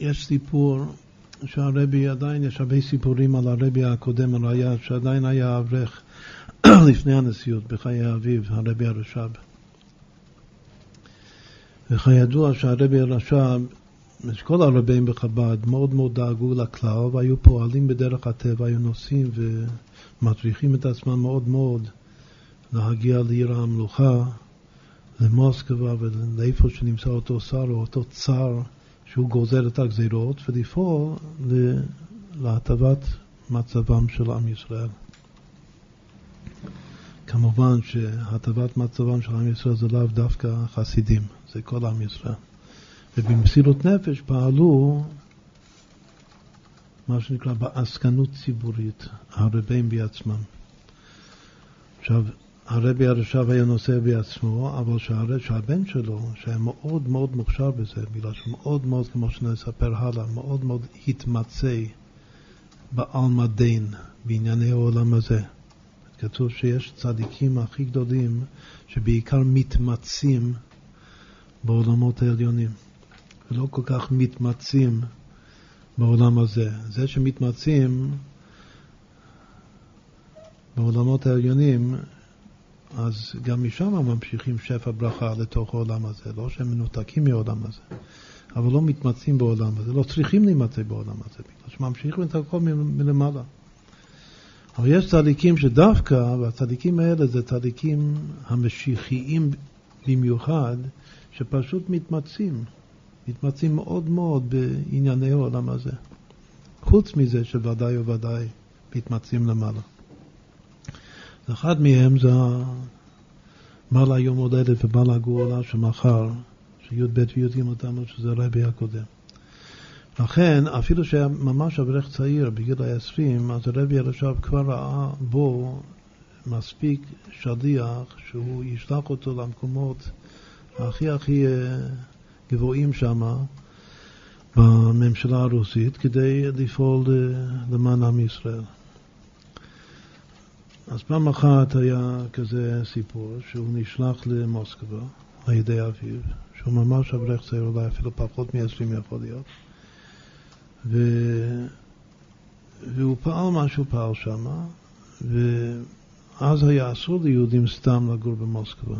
יש סיפור שהרבי, עדיין יש הרבה סיפורים על הרבי הקודם, על היד, שעדיין היה אברך לפני הנשיאות, בחיי אביו, הרבי הרש"ב. וכידוע שהרבי הרש"ב, כל הרבים בחב"ד מאוד מאוד דאגו לכלל והיו פועלים בדרך הטבע, היו נוסעים ומטריחים את עצמם מאוד מאוד להגיע לעיר המלוכה, למוסקבה ולאיפה שנמצא אותו שר או אותו צר שהוא גוזר את הגזירות ולפעול להטבת מצבם של עם ישראל. כמובן שהטבת מצבם של עם ישראל זה לאו דווקא חסידים, זה כל עם ישראל. ובמסירות נפש פעלו מה שנקרא בעסקנות ציבורית, הרבים בעצמם. עכשיו, הרבי הרש"ב היה נוסע בעצמו, אבל שהבן שלו, שהיה מאוד מאוד מוכשר בזה, בגלל מאוד מאוד, כמו שנספר הלאה, מאוד מאוד התמצא בעלמא דין, בענייני העולם הזה. כתוב שיש צדיקים הכי גדולים שבעיקר מתמצים בעולמות העליונים, ולא כל כך מתמצים בעולם הזה. זה שמתמצים בעולמות העליונים, אז גם משם ממשיכים שפע ברכה לתוך העולם הזה, לא שהם מנותקים מהעולם הזה, אבל לא מתמצאים בעולם הזה, לא צריכים להימצא בעולם הזה, בגלל שממשיכים את הכל מלמעלה. אבל יש צדיקים שדווקא, והצדיקים האלה זה צדיקים המשיחיים במיוחד, שפשוט מתמצאים, מתמצאים מאוד מאוד בענייני העולם הזה. חוץ מזה שוודאי וודאי מתמצאים למעלה. אחד מהם זה בעל היום הולדת ובעל הגאולה שמחר, שי"ב וי"ג תמוז, שזה הרבי הקודם. לכן, אפילו שהיה ממש אברך צעיר, בגיל ה-20, אז הרבי הרש"ב כבר ראה בו מספיק שליח שהוא ישלח אותו למקומות הכי הכי אה, גבוהים שם בממשלה הרוסית כדי לפעול אה, למען עם ישראל. אז פעם אחת היה כזה סיפור שהוא נשלח למוסקבה על ידי אביו, שהוא ממש אברך צעיר, אולי אפילו פחות מ-20 יכול להיות. ו... והוא פעל מה שהוא פעל שם, ואז היה אסור ליהודים סתם לגור במוסקבה.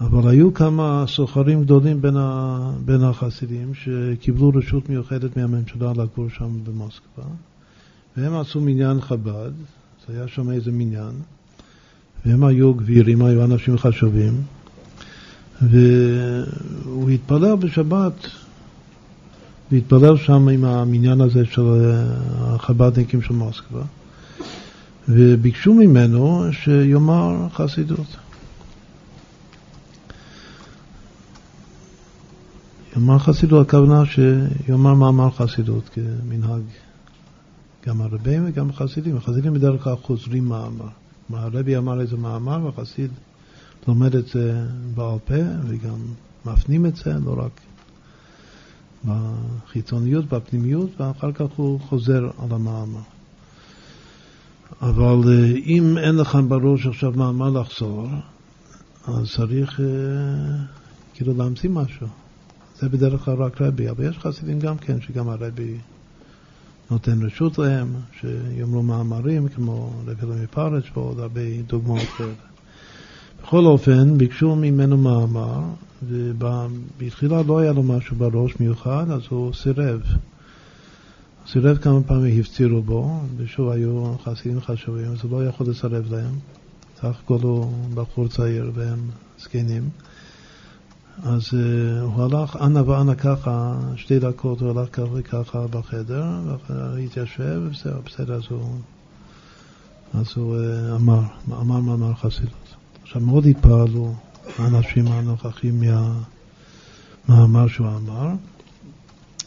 אבל היו כמה סוחרים גדולים בין, ה... בין החסידים שקיבלו רשות מיוחדת מהממשלה לגור שם במוסקבה. והם עשו מניין חב"ד, זה היה שם איזה מניין, והם היו גבירים, היו אנשים חשובים, והוא התפלל בשבת, והתפלל שם עם המניין הזה של החב"דניקים של מוסקבה, וביקשו ממנו שיאמר חסידות. יאמר חסידות, הכוונה שיאמר מאמר חסידות כמנהג גם הרבים וגם החסידים. החסידים בדרך כלל חוזרים מאמר. הרבי אמר איזה מאמר והחסיד לומד את זה בעל פה וגם מפנים את זה, לא רק בחיצוניות, בפנימיות, ואחר כך הוא חוזר על המאמר. אבל אה, אם אין לך בראש עכשיו מאמר לחזור, אז צריך אה, כאילו להמציא משהו. זה בדרך כלל רק רבי, אבל יש חסידים גם כן, שגם הרבי נותן רשות להם, שיאמרו מאמרים כמו רבי אלוהים פרץ ועוד הרבה דוגמאות כאלה. בכל אופן, ביקשו ממנו מאמר, ובתחילה לא היה לו משהו בראש מיוחד, אז הוא סירב. סירב כמה פעמים, הפצירו בו, ושוב היו חסידים חשובים, אז הוא לא יכול לסרב להם. סך הכל הוא בחור צעיר והם זקנים. אז uh, הוא הלך אנה ואנה ככה, שתי דקות הוא הלך ככה וככה בחדר, והתיישב, וזהו, בסדר, אז הוא, אז הוא uh, אמר, אמר מאמר חסידות. עכשיו מאוד התפעלו האנשים הנוכחים מהמאמר שהוא אמר,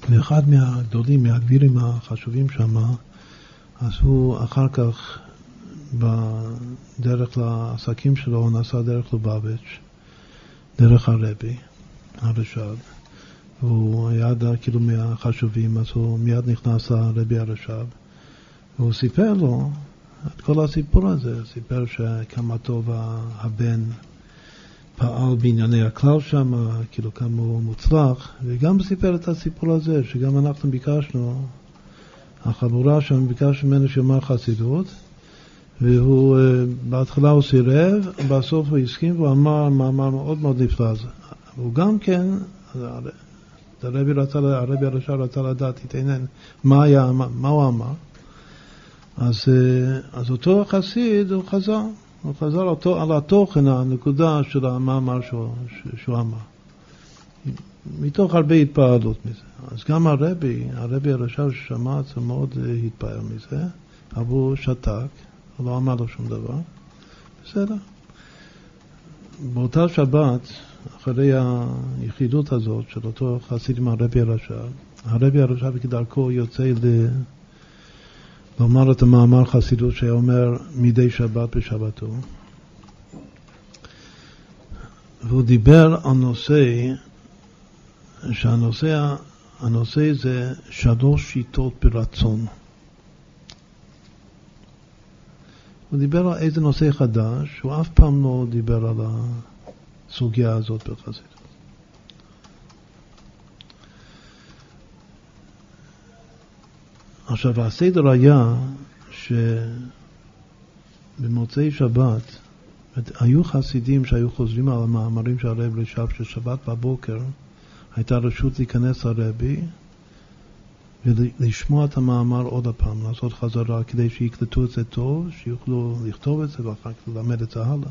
ואחד מהגדולים, מהגבירים החשובים שם, אז הוא אחר כך, בדרך לעסקים שלו, הוא נסע דרך לובביץ', דרך הרבי, הרש"ב, והוא היה כאילו מהחשובים, אז הוא מיד נכנס לרבי הרש"ב, והוא סיפר לו את כל הסיפור הזה, סיפר שכמה טוב הבן פעל בענייני הכלל שם, כאילו כמה הוא מוצלח, וגם סיפר את הסיפור הזה, שגם אנחנו ביקשנו, החבורה שם ביקשנו ממנו שיאמר חסידות, והוא, אה, בהתחלה הוא סירב, בסוף הוא הסכים והוא אמר מאמר מאוד מאוד נפלא. הוא גם כן, הרבי, הרשע רצה לדעת, התעניין, מה, היה, מה, מה הוא אמר. אז, אה, אז אותו חסיד, הוא חזר, הוא חזר אותו, על התוכן, הנקודה של המאמר שהוא, שהוא אמר. מתוך הרבה התפעלות מזה. אז גם הרבי, הרבי הרשע ששמע את זה מאוד אה, התפעל מזה, אבל הוא שתק, לא אמר לו שום דבר. בסדר. באותה שבת, אחרי היחידות הזאת של אותו חסיד עם הרבי הרשע, הרבי הרשע כדרכו יוצא ל... לומר את המאמר חסידות שהיה אומר מדי שבת בשבתו. והוא דיבר על נושא, שהנושא הנושא זה שלוש שיטות ברצון. הוא דיבר על איזה נושא חדש, הוא אף פעם לא דיבר על הסוגיה הזאת בחסידות. עכשיו, הסדר היה שבמוצאי שבת, היו חסידים שהיו חוזרים על המאמרים של הרב רש"ב, ששבת בבוקר הייתה רשות להיכנס לרבי ולשמוע את המאמר עוד הפעם, לעשות חזרה, כדי שיקלטו את זה טוב, שיוכלו לכתוב את זה ואחר כך ללמד את זה הלאה.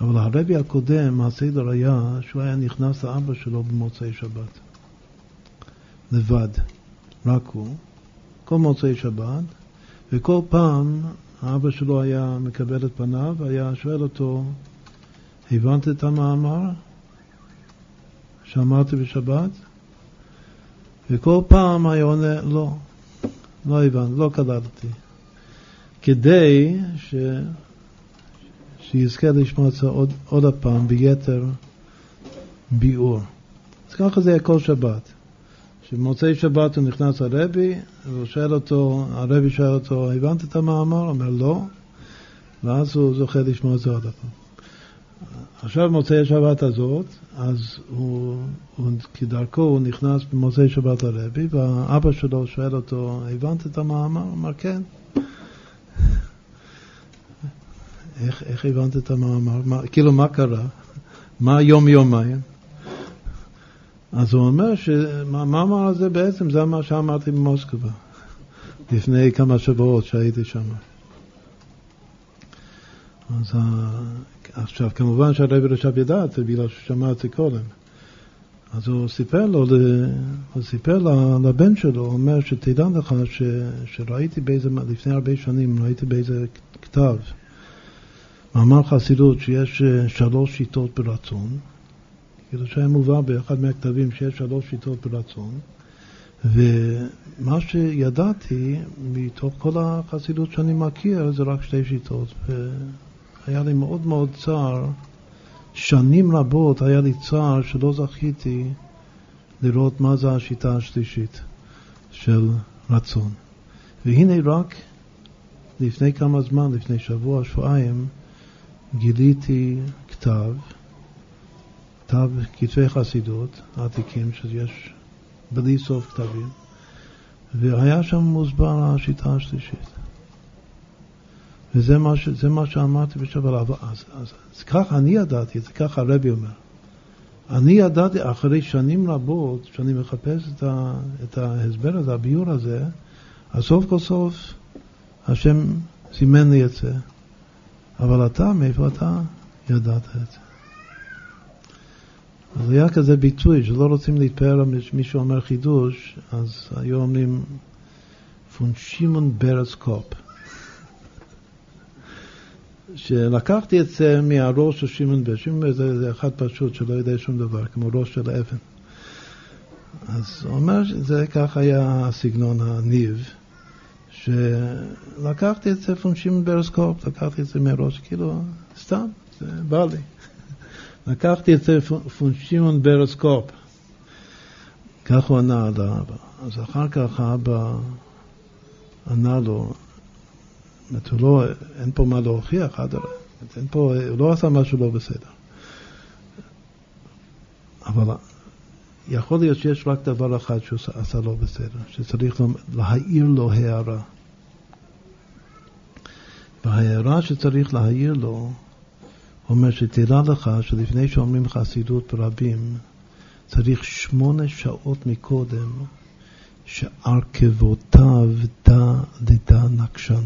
אבל הרבי הקודם, הסדר היה שהוא היה נכנס לאבא שלו במוצאי שבת. לבד, רק הוא. כל מוצאי שבת, וכל פעם האבא שלו היה מקבל את פניו, והיה שואל אותו, הבנת את המאמר שאמרתי בשבת? וכל פעם היה עונה, לא, לא הבנתי, לא קלטתי. כדי ש... שיזכה לשמוע את זה עוד, עוד הפעם ביתר ביאור. אז ככה זה היה כל שבת. שבמוצאי שבת הוא נכנס לרבי, והוא שואל אותו, הרבי שואל אותו, הבנת את המאמר? הוא אומר, לא, ואז הוא זוכה לשמוע את זה עוד פעם. עכשיו מוצאי השבת הזאת, אז הוא, הוא, כדרכו הוא נכנס במוצאי שבת לרבי, והאבא שלו שואל אותו, הבנת את המאמר? הוא אומר, כן. איך, איך הבנת את המאמר? מה, כאילו, מה קרה? מה יום יומיים? אז הוא אומר שהמאמר הזה בעצם זה מה שאמרתי במוסקבה לפני כמה שבועות שהייתי שם. אז עכשיו, כמובן שהרבי רש"ב ידע את זה בגלל שהוא שמע את זה קודם. אז הוא סיפר לו, הוא סיפר לבן שלו, הוא אומר שתדע לך ש, שראיתי באיזה, לפני הרבה שנים, ראיתי באיזה כתב, מאמר חסידות שיש שלוש שיטות ברצון, כאילו שהיה מובא באחד מהכתבים שיש שלוש שיטות ברצון, ומה שידעתי מתוך כל החסידות שאני מכיר זה רק שתי שיטות, והיה לי מאוד מאוד צער, שנים רבות היה לי צער שלא זכיתי לראות מה זה השיטה השלישית של רצון. והנה רק לפני כמה זמן, לפני שבוע, שבועיים, גיליתי כתב כתב כתבי חסידות עתיקים, שיש בלי סוף כתבים, והיה שם מוסבר השיטה השלישית. וזה מה, ש, מה שאמרתי בשבת. אז, אז, אז ככה אני ידעתי, זה ככה הרבי אומר. אני ידעתי אחרי שנים רבות, שאני מחפש את, ה, את ההסבר הזה, הביור הזה, אז סוף כל סוף השם סימן לי את זה. אבל אתה, מאיפה אתה ידעת את זה? אז היה כזה ביטוי שלא רוצים להתפאר על מישהו אומר חידוש, אז היו אומרים פון שמעון ברס קופ. שלקחתי את זה מהראש של שמעון ברס, שמעון ברס זה אחד פשוט שלא יודע שום דבר, כמו ראש של אבן. אז הוא אומר שזה ככה היה הסגנון הניב, שלקחתי את זה פון שמעון ברס קופ, לקחתי את זה מהראש, כאילו, סתם, זה בא לי. לקחתי את זה פון שמעון ברס קופ. כך הוא ענה על האבא. אז אחר כך האבא ענה לו, זאת לא, אין פה מה להוכיח, אדרבה. אין פה, הוא לא עשה משהו לא בסדר. אבל יכול להיות שיש רק דבר אחד שהוא עשה לא בסדר, שצריך להעיר לו הערה. וההערה שצריך להעיר לו, אומר שתדע לך שלפני שאומרים חסידות ברבים, צריך שמונה שעות מקודם שארכבותיו דא דדא נקשן.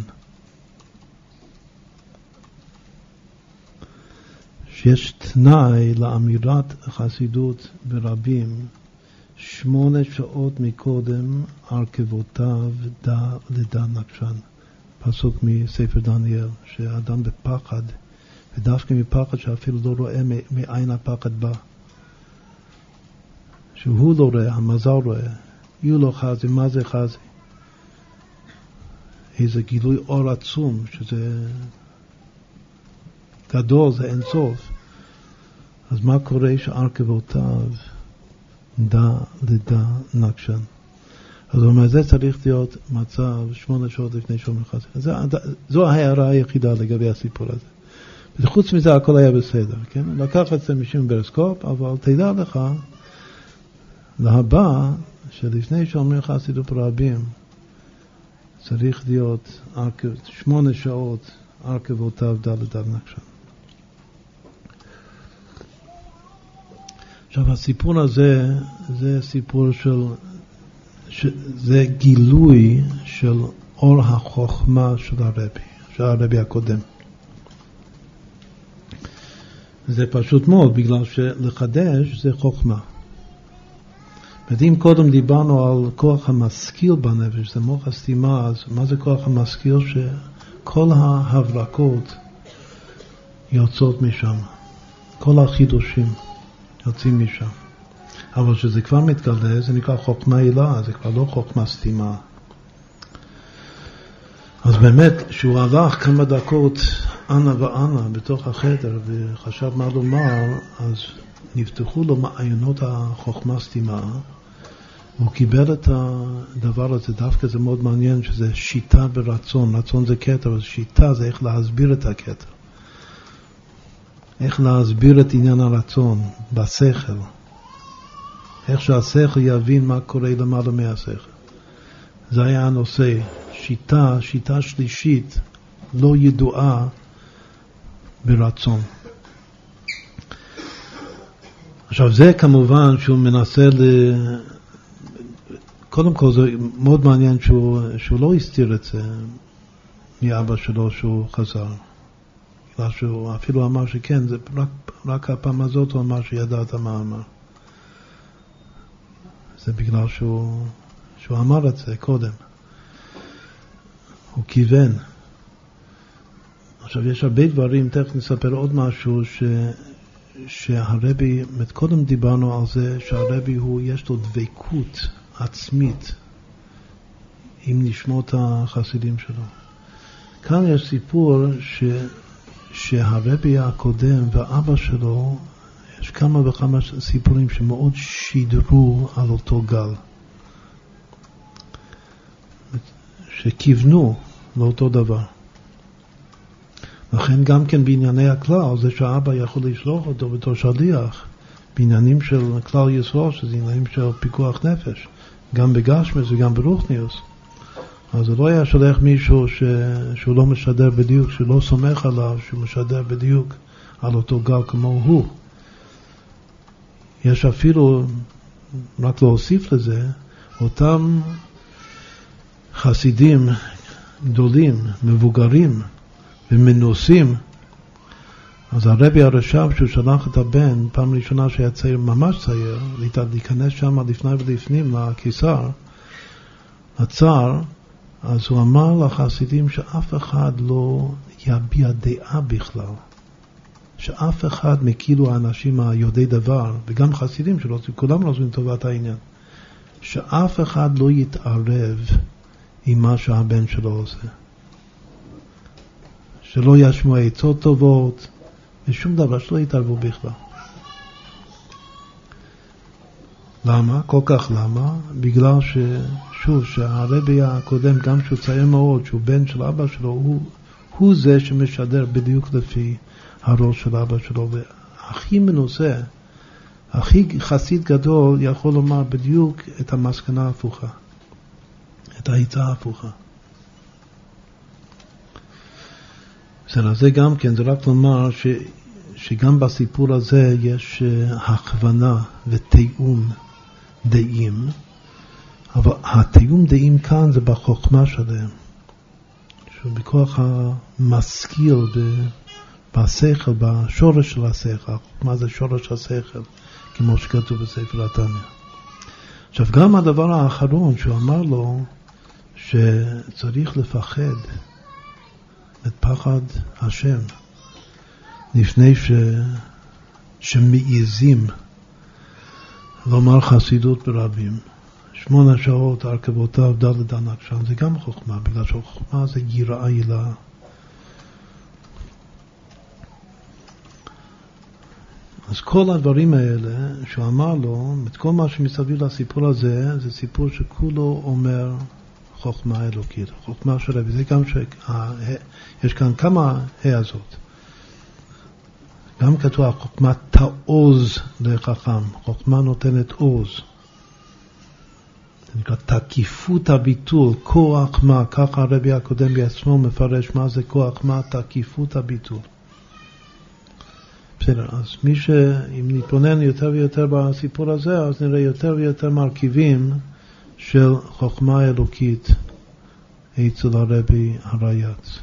שיש תנאי לאמירת חסידות ברבים שמונה שעות מקודם ארכבותיו דא לדא נקשן. פסוק מספר דניאל, שהאדם בפחד, ודווקא מפחד שאפילו לא רואה מאין הפחד בא. שהוא לא רואה, המזל רואה, יהיו לו חזי, מה זה חזי? איזה גילוי אור עצום, שזה גדול, זה אינסוף. אז מה קורה שארכבותיו דא לדא נקשן? אז הוא אומר, זה צריך להיות מצב שמונה שעות לפני שומר חסר. זו ההערה היחידה לגבי הסיפור הזה. וחוץ מזה הכל היה בסדר, כן? לקח את זה משם ברסקופ, אבל תדע לך, להבא, שלפני שאומרים חסידות רבים, צריך להיות שמונה שעות ארכבותיו ד' ד' נקשן. עכשיו הסיפור הזה זה סיפור של, זה גילוי של אור החוכמה של הרבי, של הרבי הקודם. זה פשוט מאוד, בגלל שלחדש זה חוכמה. אם קודם דיברנו על כוח המשכיל בנפש, זה מוח הסתימה, אז מה זה כוח המשכיל? שכל ההברקות יוצאות משם, כל החידושים. יוצאים משם. אבל כשזה כבר מתגלה, זה נקרא חוכמה הילה, זה כבר לא חוכמה סתימה. אז באמת, כשהוא הלך כמה דקות אנה ואנה בתוך החדר וחשב מה לומר, אז נפתחו לו מעיינות החוכמה סתימה, והוא קיבל את הדבר הזה, דווקא זה מאוד מעניין שזה שיטה ברצון, רצון זה קטע, אבל שיטה זה איך להסביר את הקטע. איך להסביר את עניין הרצון בשכל, איך שהשכל יבין מה קורה למעלה מהשכל. זה היה הנושא, שיטה, שיטה שלישית לא ידועה ברצון. עכשיו זה כמובן שהוא מנסה ל... קודם כל זה מאוד מעניין שהוא, שהוא לא הסתיר את זה מאבא שלו שהוא חזר. בגלל שהוא אפילו אמר שכן, זה רק, רק הפעם הזאת הוא אמר שידעת מה אמר. זה בגלל שהוא, שהוא אמר את זה קודם. הוא כיוון. עכשיו, יש הרבה דברים, תכף נספר עוד משהו, ש, שהרבי, קודם דיברנו על זה שהרבי הוא, יש לו דבקות עצמית עם נשמות החסידים שלו. כאן יש סיפור ש... שהרבי הקודם ואבא שלו, יש כמה וכמה סיפורים שמאוד שידרו על אותו גל, שכיוונו לאותו דבר. לכן גם כן בענייני הכלל, זה שהאבא יכול לשלוח אותו בתור שליח, בעניינים של כלל ישראל, שזה עניינים של פיקוח נפש, גם בגשמס וגם ברוכניוס. אז הוא לא היה שולח מישהו ש... שהוא לא משדר בדיוק, שהוא לא סומך עליו, שהוא משדר בדיוק על אותו גל כמו הוא. יש אפילו, רק להוסיף לזה, אותם חסידים גדולים, מבוגרים ומנוסים, אז הרבי הרש"ב, שהוא שלח את הבן, פעם ראשונה שהיה צעיר, ממש צעיר, להיכנס שם לפני ולפנים לקיסר, הצער, אז הוא אמר לחסידים שאף אחד לא יביע דעה בכלל. שאף אחד מכאילו האנשים היודעי דבר, וגם חסידים שלא, כולם רוצים טובת העניין, שאף אחד לא יתערב עם מה שהבן שלו עושה. שלא ישמעו עצות טובות ושום דבר, שלא יתערבו בכלל. למה? כל כך למה? בגלל ש... שוב, שהרבי הקודם, גם שהוא צעיר מאוד, שהוא בן של אבא שלו, הוא, הוא זה שמשדר בדיוק לפי הראש של אבא שלו, והכי מנוסה, הכי חסיד גדול יכול לומר בדיוק את המסקנה ההפוכה, את העצה ההפוכה. בסדר, זה גם כן, זה רק לומר ש, שגם בסיפור הזה יש אה, הכוונה ותיאום דעים, אבל התיאום דעים כאן זה בחוכמה שלהם, שהוא בכוח המשכיל בשכל, בשורש של השכל, מה זה שורש השכל, כמו שכתוב בספר התניא. עכשיו, גם הדבר האחרון שהוא אמר לו, שצריך לפחד את פחד השם לפני ש... שמעיזים לומר חסידות ברבים. שמונה שעות הרכבותיו דלת ענק שם, זה גם חוכמה, בגלל שחוכמה זה יראה הילה. אז כל הדברים האלה שהוא אמר לו, את כל מה שמסביב לסיפור הזה, זה סיפור שכולו אומר חוכמה אלוקית, חוכמה של רבי. זה גם שיש כאן כמה העזות. גם כתוב החוכמה תעוז לחכם, חוכמה נותנת עוז. זה נקרא תקיפות הביטול, כוח מה, ככה הרבי הקודם בעצמו מפרש מה זה כוח מה, תקיפות הביטול. בסדר, אז מי ש... אם נתבונן יותר ויותר בסיפור הזה, אז נראה יותר ויותר מרכיבים של חוכמה אלוקית אצל הרבי הרייץ.